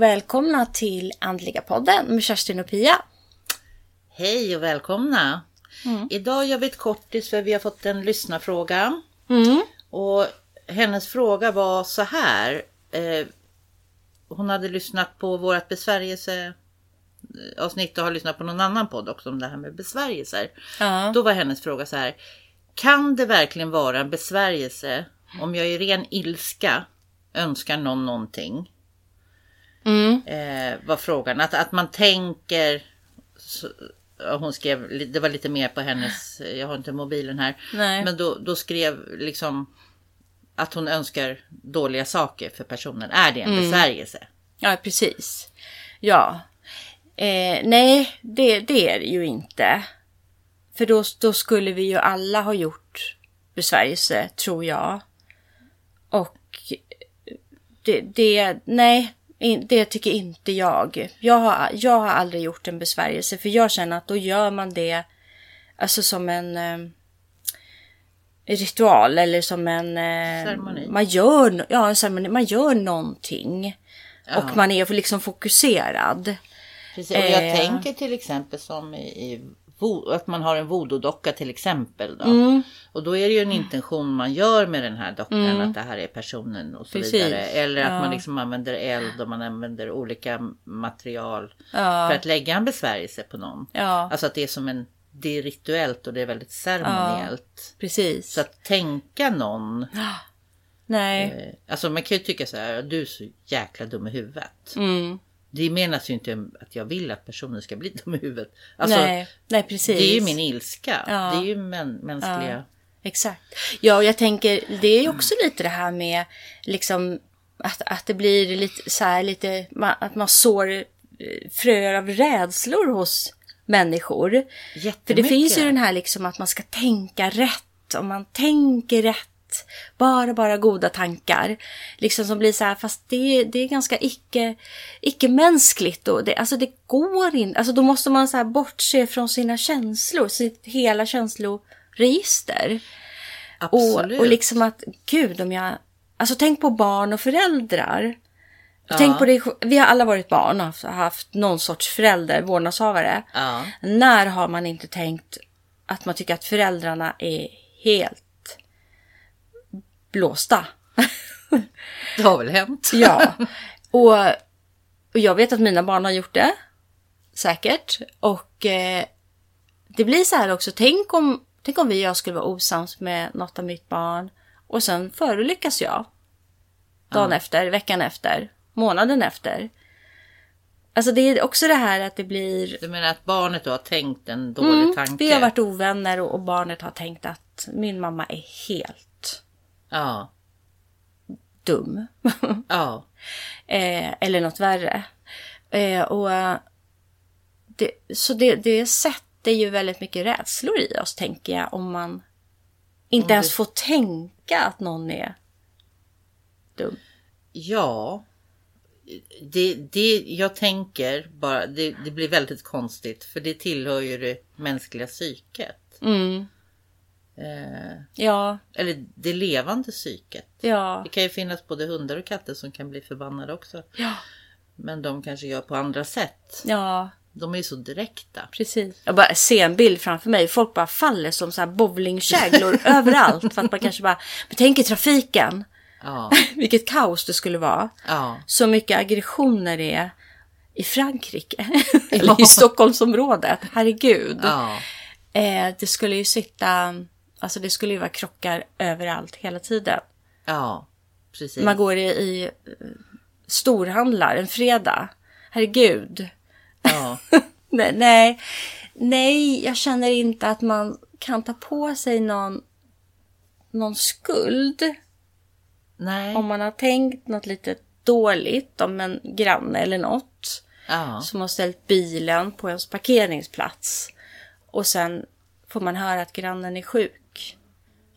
Och välkomna till Andliga podden med Kerstin och Pia. Hej och välkomna! Idag gör vi ett kortis för vi har fått en lyssnarfråga. Mm. Och hennes fråga var så här. Eh, hon hade lyssnat på vårt besvärjelse avsnitt och har lyssnat på någon annan podd också om det här med besvärjelser. Ja. Då var hennes fråga så här. Kan det verkligen vara en besvärjelse om jag i ren ilska önskar någon någonting? Mm. Eh, var frågan. Att, att man tänker... Så, hon skrev, det var lite mer på hennes, jag har inte mobilen här. Nej. Men då, då skrev liksom att hon önskar dåliga saker för personen. Är det en Mm. besvärjelse? Ja, precis. Ja. Eh, nej, det, det är det ju inte. För då, då skulle vi ju alla ha gjort besvärjelse, tror jag. Och det, det nej, det tycker inte jag. Jag har, jag har aldrig gjort en besvärjelse, för jag känner att då gör man det alltså som en eh, ritual eller som en... Eh, Ceremoni. Man gör, ja, en ceremoni, man gör någonting. Ja. Och man är liksom fokuserad. Precis. Och jag Eh. tänker till exempel som i, i att man har en voodoo-docka till exempel. Då. Mm. Och då är det ju en intention man gör med den här dockan att det här är personen och så Precis. vidare. Eller att Ja. man liksom använder eld och man använder olika material Ja. för att lägga en besvärjelse på någon. Ja, Alltså att det är som en, det är rituellt och det är väldigt ceremoniellt. precis. Så att tänka någon, Nej. eh, alltså man kan ju tycka så här, du är så jäkla dum i huvudet. Mm. Det menas ju inte att jag vill att personen ska bli dum i huvudet. Alltså, nej, nej, precis. det är ju min ilska. Ja. Det är ju män, mänskliga. Exakt. Ja, och jag tänker, det är ju också lite det här med liksom att, att det blir lite så här lite, att man sår eh, fröer av rädslor hos människor. För det finns ju den här liksom att man ska tänka rätt. Om man tänker rätt, bara, bara goda tankar. Liksom som blir så här, fast det, det är ganska icke, icke-mänskligt. Och det, alltså det går inte, alltså då måste man så här bortse från sina känslor, sitt hela känsloregister. Och, Absolut. och liksom att, gud om jag... Alltså tänk på barn och föräldrar. Ja. Tänk på det, vi har alla varit barn och haft, haft någon sorts förälder, vårdnadshavare. Ja. När har man inte tänkt att man tycker att föräldrarna är helt blåsta? Det har väl hänt. Ja. Och, och jag vet att mina barn har gjort det. Säkert. Och eh, det blir så här också. Tänk om, tänk om vi och jag skulle vara osams med något av mitt barn. Och sen förolyckas jag. Dagen efter, veckan efter, månaden efter. Alltså det är också det här att det blir... Du menar att barnet då har tänkt en dålig Mm, tanke? vi har varit ovänner och, och barnet har tänkt att min mamma är helt Ja. dum. Ja. eh, eller något värre. Eh, och det, Så det, det sätter ju väldigt mycket rädslor i oss, tänker jag, om man inte ens får tänka att någon är dum. Ja. Det, det, jag tänker bara, det, det blir väldigt konstigt för det tillhör ju det mänskliga psyket. Mm. Eh, Ja, eller det levande psyket. ja, Det kan ju finnas både hundar och katter som kan bli förbannade också. ja, Men de kanske gör på andra sätt. ja, De är ju så direkta. precis. Jag bara ser en bild framför mig. Folk bara faller som så här bowlingkäglor överallt. För att man kanske bara, men tänk i trafiken. Ja, Vilket kaos det skulle vara. ja, så mycket aggressioner det är i Frankrike. Eller i Stockholmsområdet. Herregud. ja. Eh, det skulle ju sitta... Alltså det skulle ju vara krockar överallt hela tiden. ja. Precis. Man går i, i eh, storhandlar en fredag. Herregud. Ja, Nej, nej, nej, jag känner inte att man kan ta på sig någon, någon skuld. nej. Om man har tänkt något lite dåligt om en granne eller något. Ja, som har ställt bilen på ens parkeringsplats. Och sen får man höra att grannen är sjuk.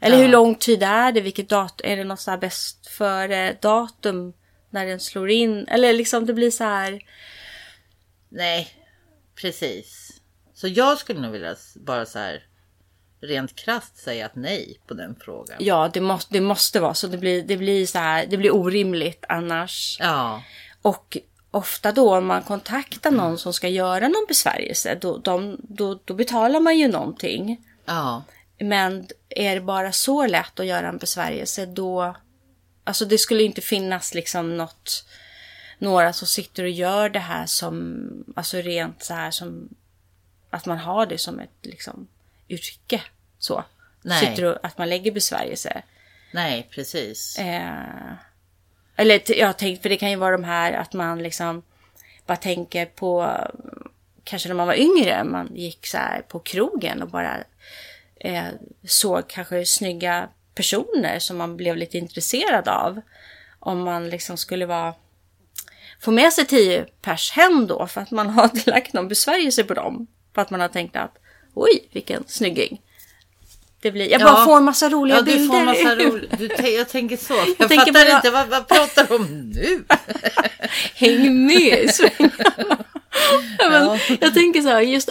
Eller Ja. hur lång tid är det? Vilket datum? Är det något så här bäst före datum när den slår in? Eller liksom det blir så här. nej. Precis. Så jag skulle nog vilja bara så här rent krasst säga att nej på den frågan. Ja, det måste, det måste vara så. Det blir, det blir så här. Det blir orimligt annars. Ja, Och ofta då om man kontaktar någon som ska göra någon besvärjelse, då, de, då, då betalar man ju någonting. Ja. Men är det bara så lätt att göra en besvärjelse då... Alltså det skulle inte finnas liksom något... Några som sitter och gör det här som... Alltså rent så här som... Att man har det som ett liksom yrke. Så. Nej. Sitter och, att man lägger besvärjelse. Nej, precis. Eh, eller jag har tänkt, för det kan ju vara de här att man liksom bara tänker på, kanske när man var yngre, man gick så här på krogen och bara eh, såg kanske snygga personer som man blev lite intresserad av. Om man liksom skulle vara, få med sig tio pers hem då för att man har lagt någon besvärjelse på dem. För att man har tänkt att oj, vilken snygging. Det blir, jag bara Ja. får en massa roliga Ja, bilder. får massa roligt. Du, jag tänker så. Jag, tänker fattar bara- inte, vad, vad pratar du om nu? Häng med i svängarna. Ja, Jag tänker så här, just...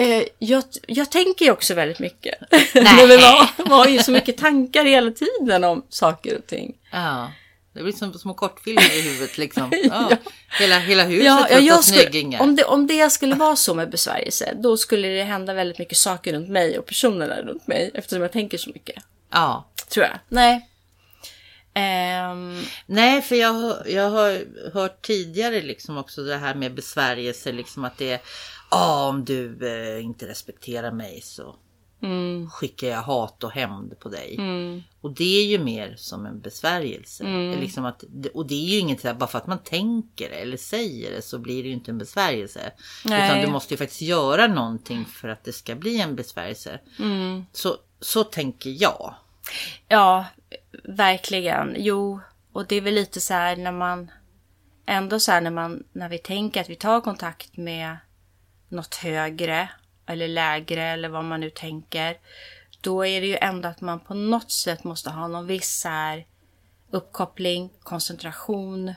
Eh, jag, jag tänker också väldigt mycket. Nej. Men man, har ju så mycket tankar hela tiden om saker och ting. Ja, det blir som små kortfilmer i huvudet liksom. Ja. Hela, hela huset Ja, ja, jag skulle, om, det, om det skulle vara så med besvärjelse, då skulle det hända väldigt mycket saker runt mig och personerna runt mig. Eftersom jag tänker så mycket. Ja. Tror jag. Nej. Ehm, Nej, för jag, jag har hört tidigare liksom också det här med besvärjelse, liksom att det om du eh, inte respekterar mig så mm, skickar jag hat och hämnd på dig. mm, Och det är ju mer som en besvärjelse. Liksom att, och det är ju inget så här, bara för att man tänker det eller säger det så blir det ju inte en besvärjelse. Nej. Utan du måste ju faktiskt göra någonting för att det ska bli en besvärjelse. mm. Så, så tänker jag. Ja, verkligen. Jo, och det är väl lite så här när man ändå så här när man när vi tänker att vi tar kontakt med något högre eller lägre eller vad man nu tänker. Då är det ju ändå att man på något sätt måste ha någon viss här uppkoppling, koncentration,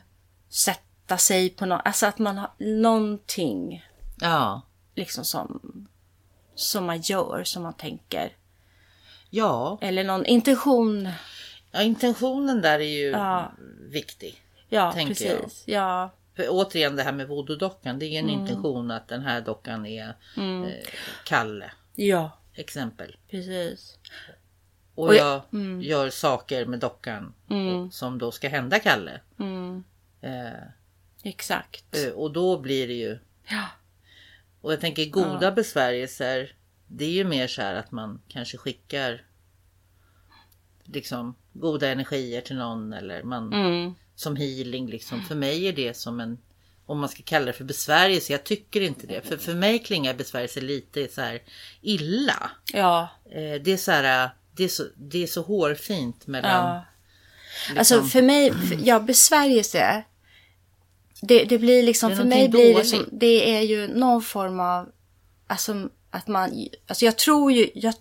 sätta sig på något, alltså att man har någonting Ja. liksom som, som man gör, som man tänker. Ja, Eller någon intention. ja intentionen där är ju Ja. viktig. Ja, Tänker precis. Ja, För återigen det här med voodoo-dockan. Det är en Mm. intention att den här dockan är eh, Kalle. ja, Exempel. precis. Och, Och jag jag- mm. gör saker med dockan och- som då ska hända Kalle. Mm, Eh, exakt. eh, och då blir det ju... Ja. Och jag tänker goda besvärjelser. Det är ju mer så här att man kanske skickar liksom goda energier till någon eller man Mm, som healing liksom. För mig är det som en om man ska kalla det för besvärjelse. Jag tycker inte det. För, för mig klingar besvärjelse lite så här illa. ja, Eh, det är så här. Det är så, det är så hårfint mellan... ja. Alltså för mig, ja besvärjelse. Det, det blir liksom, Det för mig blir det som, det är ju någon form av, alltså att man, alltså jag tror ju, jag,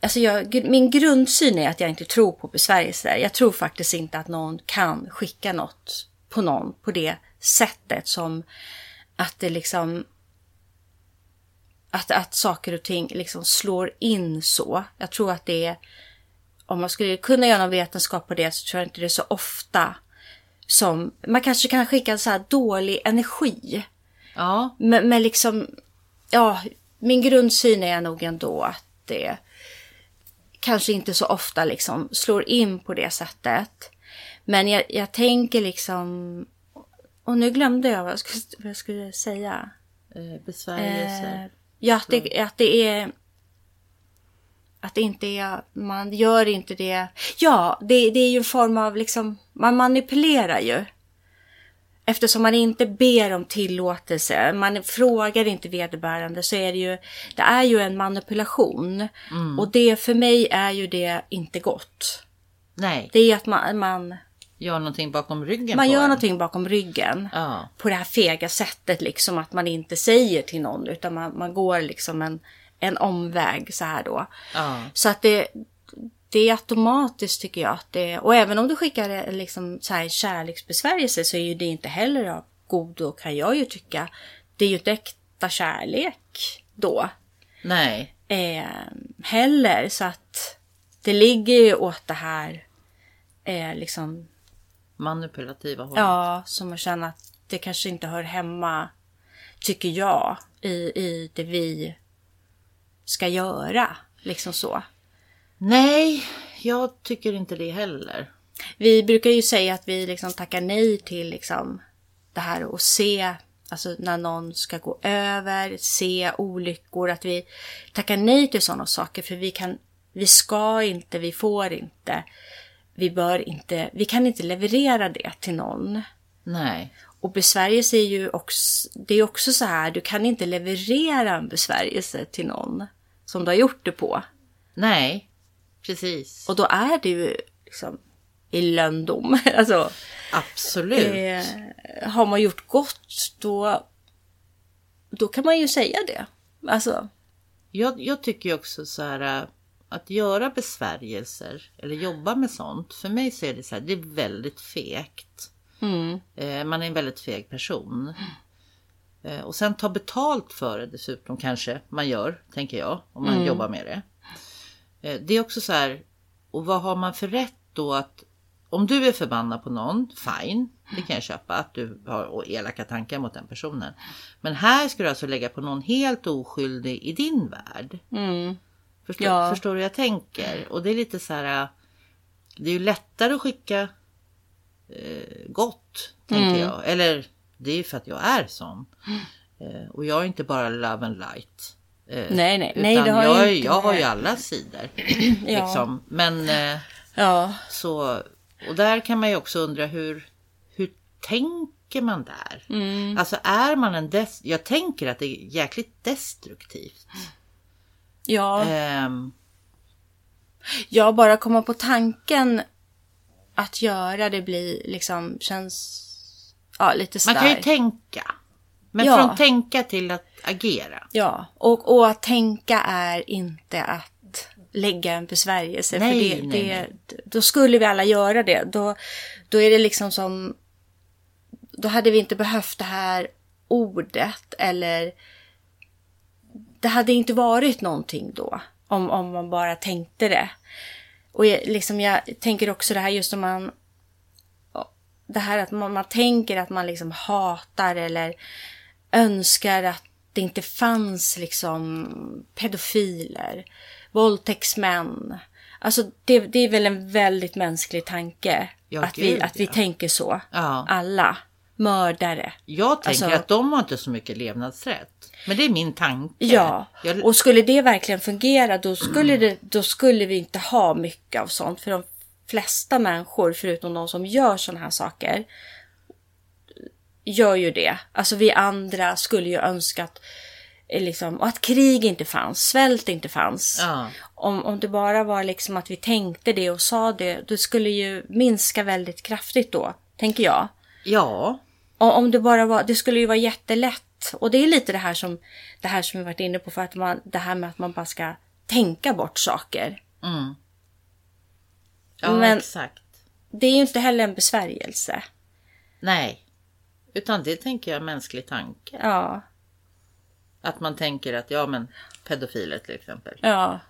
alltså jag, min grundsyn är att jag inte tror på besvärjelser. Jag tror faktiskt inte att någon kan skicka något på någon på det sättet som att det liksom att, att saker och ting liksom slår in så. Jag tror att det är om man skulle kunna göra någon vetenskap på det så tror jag inte det är så ofta som man kanske kan skicka så här dålig energi. Ja, Men, men liksom, ja, min grundsyn är nog ändå att det kanske inte så ofta liksom slår in på det sättet. Men jag, jag tänker liksom, och nu glömde jag vad jag skulle, vad jag skulle säga. eh, besvärjelser. Eh, ja, att det, att det är... Att det inte är... Man gör inte det... Ja, det, det är ju en form av liksom... Man manipulerar ju. Eftersom man inte ber om tillåtelse, man frågar inte vederbörande så är det ju... Det är ju en manipulation. Och det för mig är ju det inte gott. Nej, Det är att man, man, gör någonting bakom ryggen man gör en. någonting bakom ryggen Ja, på det här fega sättet liksom att man inte säger till någon utan man, man går liksom en, en omväg så här då. ja, Så att det, det är automatiskt tycker jag. Att det, och även om du skickar en liksom så här kärleksbesvärjelse så är ju det inte heller av godo kan jag ju tycka. Det är ju inte äkta kärlek då nej, eh, heller. Så att det ligger ju åt det här eh, liksom manipulativa hållet. Ja, som att känna att det kanske inte hör hemma, tycker jag, i, i det vi ska göra. Liksom så. Nej, jag tycker inte det heller. Vi brukar ju säga att vi liksom tackar nej till liksom det här att se, alltså när någon ska gå över, se olyckor, att vi tackar nej till sådana saker för vi kan, vi ska inte, vi får inte, vi bör inte, vi kan inte leverera det till någon. Nej. Och besvärjelse är ju också, det är också så här, du kan inte leverera en besvärjelse till någon som du har gjort det på. Nej, precis. Och då är det ju liksom i lönndom. Alltså, Absolut. eh, har man gjort gott då, då kan man ju säga det. Alltså, Jag, jag tycker ju också så här äh, att göra besvärjelser eller jobba med sånt. För mig så är det så här, det är väldigt fegt. mm, Eh, man är en väldigt feg person. Eh, och sen ta betalt för det dessutom kanske man gör, tänker jag, om man jobbar med det. Eh, det är också så här, och vad har man för rätt då att om du är förbannad på någon, fine, det kan jag köpa att du har elaka tankar mot den personen. Men här ska du alltså lägga på någon helt oskyldig i din värld. mm, Förstår, Ja. förstår du hur jag tänker? Och det är lite så här. Det är ju lättare att skicka eh, gott, tänker Mm. jag. Eller det är ju för att jag är sån. Eh, och jag är inte bara love and light. Eh, Nej, nej. utan Nej, det har jag, inte jag har ju alla sidor. Ja. liksom. Men eh, ja, så. Och där kan man ju också undra hur, hur tänker man där? mm, Alltså är man en des- Jag tänker att det är jäkligt destruktivt. ja. Ehm, Jag bara komma på tanken att göra det blir liksom, känns, ja, lite Man kan ju tänka. Men Ja. från tänka till att agera. Ja, och, och att tänka är inte att lägga en besvärjelse. Nej, för det, nej, det, Då skulle vi alla göra det. Då, då är det liksom som... Då hade vi inte behövt det här ordet eller... Det hade inte varit någonting då. Om, om man bara tänkte det. Och jag, liksom jag tänker också det här just om man... Det här att man, man tänker att man liksom hatar eller önskar att det inte fanns liksom pedofiler, våldtäktsmän. Alltså det, det är väl en väldigt mänsklig tanke. Ja, att, vi, gud, att vi ja. tänker så. Ja. Alla. Mördare. Jag tänker Alltså- att de har inte så mycket levnadsrätt. Men det är min tanke. Ja, Jag, och skulle det verkligen fungera då skulle, det, då skulle vi inte ha mycket av sånt. För de flesta människor, förutom de som gör sådana här saker, gör ju det. Alltså vi andra skulle ju önska att, eh, liksom, och att krig inte fanns, svält inte fanns. ja, Om, om det bara var liksom att vi tänkte det och sa det, det skulle ju minska väldigt kraftigt då, tänker jag. ja, Och om det bara var, det skulle ju vara jättelätt. Och det är lite det här som, det här som vi varit inne på för att man, det här med att man bara ska tänka bort saker. mm. ja Men- exakt. Det är ju inte heller en besvärjelse. Nej, utan det tänker jag är mänsklig tanke. Ja, Att man tänker att ja men pedofiler till exempel. ja,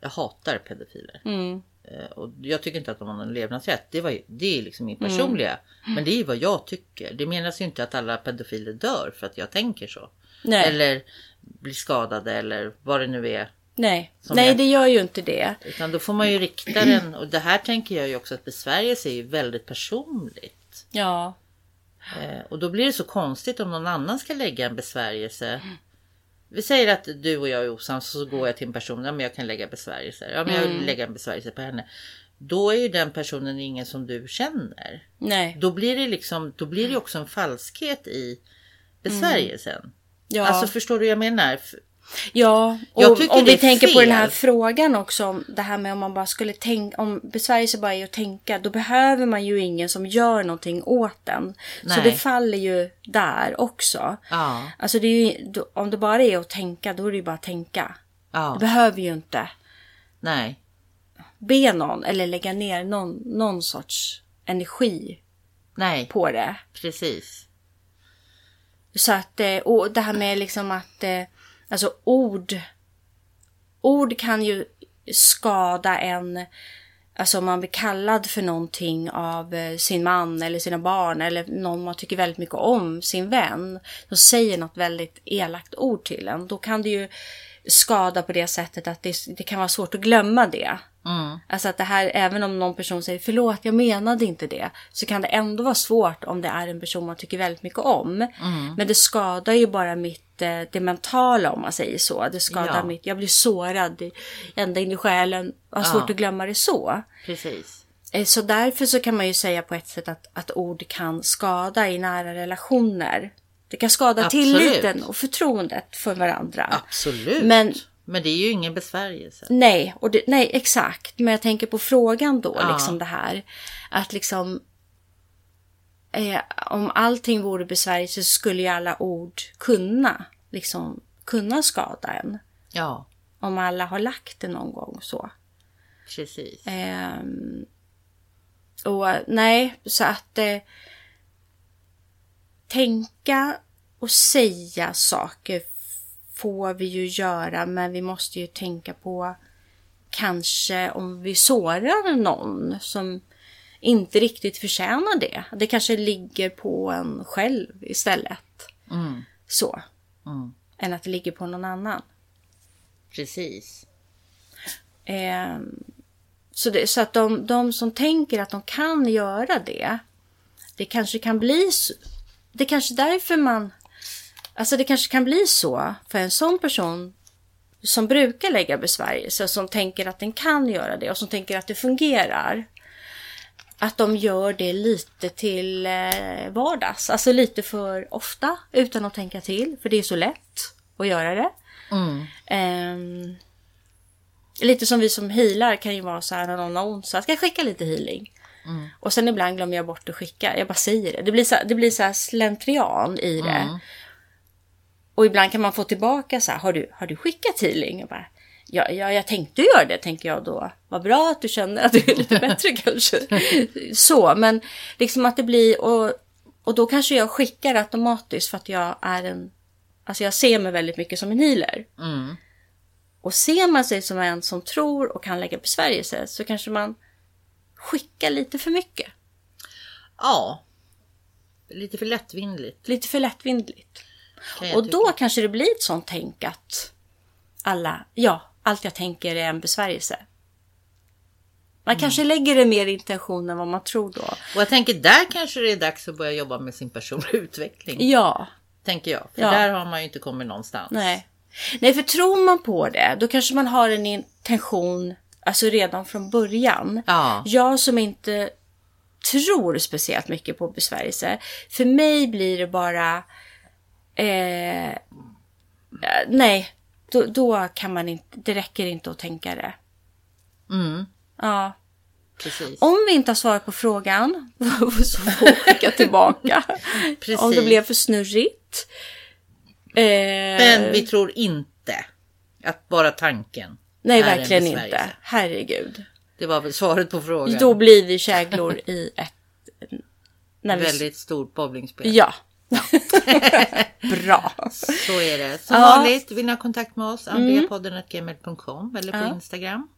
Jag hatar pedofiler. mm, Eh, Och jag tycker inte att de har någon levnadsrätt. Det, var, ju- det är liksom min personliga. Men det är ju vad jag tycker. Det menas ju inte att alla pedofiler dör för att jag tänker så. nej, Eller blir skadade eller vad det nu är. nej, nej jag- det gör ju inte det. Utan då får man ju rikta den. Och det här tänker jag ju också att besvärjelse är ju väldigt personligt. Ja, Eh, och då blir det så konstigt om någon annan ska lägga en besvärjelse. Vi säger att du och jag är osams så går jag till en person. Ja men jag kan lägga besvärjelser. Ja men jag vill lägga en besvärjelse på henne. Då är ju den personen ingen som du känner. nej, Då blir det liksom, då blir det också en falskhet i besvärjelsen. ja. Alltså förstår du vad jag menar? Ja, och om vi tänker på den här fel. frågan också, om det här med om man bara skulle tänka, om besvärjelse bara är att tänka, då behöver man ju ingen som gör någonting åt den. Så Nej. det faller ju där också. Ja, Alltså det ju, om det bara är att tänka, då är det ju bara att tänka. Du ja, behöver ju inte nej, be någon eller lägga ner någon, någon sorts energi nej, på det. precis. Så att, eh, och det här med liksom att, eh, alltså ord, ord kan ju skada en, Alltså om man blir kallad för någonting av eh, sin man eller sina barn eller någon man tycker väldigt mycket om, sin vän, som säger något väldigt elakt ord till en, då kan det ju skada på det sättet att det, det kan vara svårt att glömma det. Mm. Alltså att det här, även om någon person säger förlåt, jag menade inte det, så kan det ändå vara svårt om det är en person man tycker väldigt mycket om. Mm. Men det skadar ju bara mitt, eh, det mentala om man säger så. Det skadar Ja. mitt, jag blir sårad ända in i själen, har svårt Ja. att glömma det så. Precis. Eh, Så därför så kan man ju säga på ett sätt att, att ord kan skada i nära relationer. Det kan skada Absolut. tilliten och förtroendet för varandra. Absolut. Men- Men det är ju ingen besvärjelse. Nej, och det, nej, exakt. Men jag tänker på frågan då, Ja. liksom det här. Att liksom... Eh, om allting vore besvärjelse så skulle ju alla ord kunna, liksom, kunna skada en. Ja, Om alla har lagt det någon gång så. precis. Ehm, och nej, så att eh, tänka och säga saker får vi ju göra, men vi måste ju tänka på kanske om vi sårar någon som inte riktigt förtjänar det. Det kanske ligger på en själv istället. Mm. Så. Mm. Än att det ligger på någon annan. Precis. Ehm, så, det, så att de, de som tänker att de kan göra det, det kanske kan bli. Det är kanske därför man... Alltså det kanske kan bli så för en sån person som brukar lägga besvärjelse, som tänker att den kan göra det och som tänker att det fungerar. Att de gör det lite till eh, vardags, alltså lite för ofta utan att tänka till, för det är så lätt att göra det. Mm. Ehm, lite som vi som healar kan ju vara så här när någon har ont så jag ska skicka lite healing. Och sen ibland glömmer jag bort att skicka. Jag bara säger det. Det blir så, det blir så här slentrian i det. Mm. Och ibland kan man få tillbaka så här, har du, har du skickat healing? Jag bara, ja, ja, jag tänkte göra det, tänker jag då. Vad bra att du känner att du är lite bättre kanske. Så, men liksom att det blir, och, och då kanske jag skickar automatiskt för att jag är en, alltså jag ser mig väldigt mycket som en healer. Mm. Och ser man sig som en som tror och kan lägga besvärjelse så kanske man skickar lite för mycket. Ja. Lite för lättvindigt. Lite för jag Och tycka. då kanske det blir ett sånt tänk att alla, ja, allt jag tänker är en besvärjelse. Man Mm. kanske lägger det mer intention än vad man tror då. Och jag tänker där kanske det är dags att börja jobba med sin personliga utveckling. Ja, Tänker jag. För Ja. där har man ju inte kommit någonstans. nej. Nej, för tror man på det, då kanske man har en intention, alltså redan från början. Ja. Jag som inte tror speciellt mycket på besvärjelse. För mig blir det bara... Eh, nej, då, då kan man inte... Det räcker inte att tänka det. Mm. Ja. Precis. Om vi inte har svarat på frågan så får vi skicka tillbaka. Precis. Om det blev för snurrigt. Eh, Men vi tror inte att bara tanken nej, verkligen inte. Herregud. Det var väl svaret på frågan. Då blir vi käglor i ett... När vi, Väldigt stort bowlingspel. Ja. Bra. Så är det. Som Ja. vanligt, vill ni ha kontakt med oss, andreapodden.gmail.com eller på Ja. Instagram.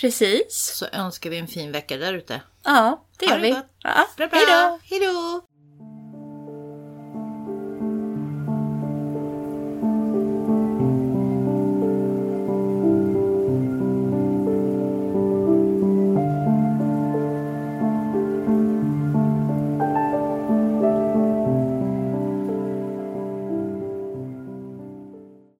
Precis. Så önskar vi en fin vecka där ute. Ja, det Ha gör det vi. gott. Ja. Bra, bra. Hej då. Hej då!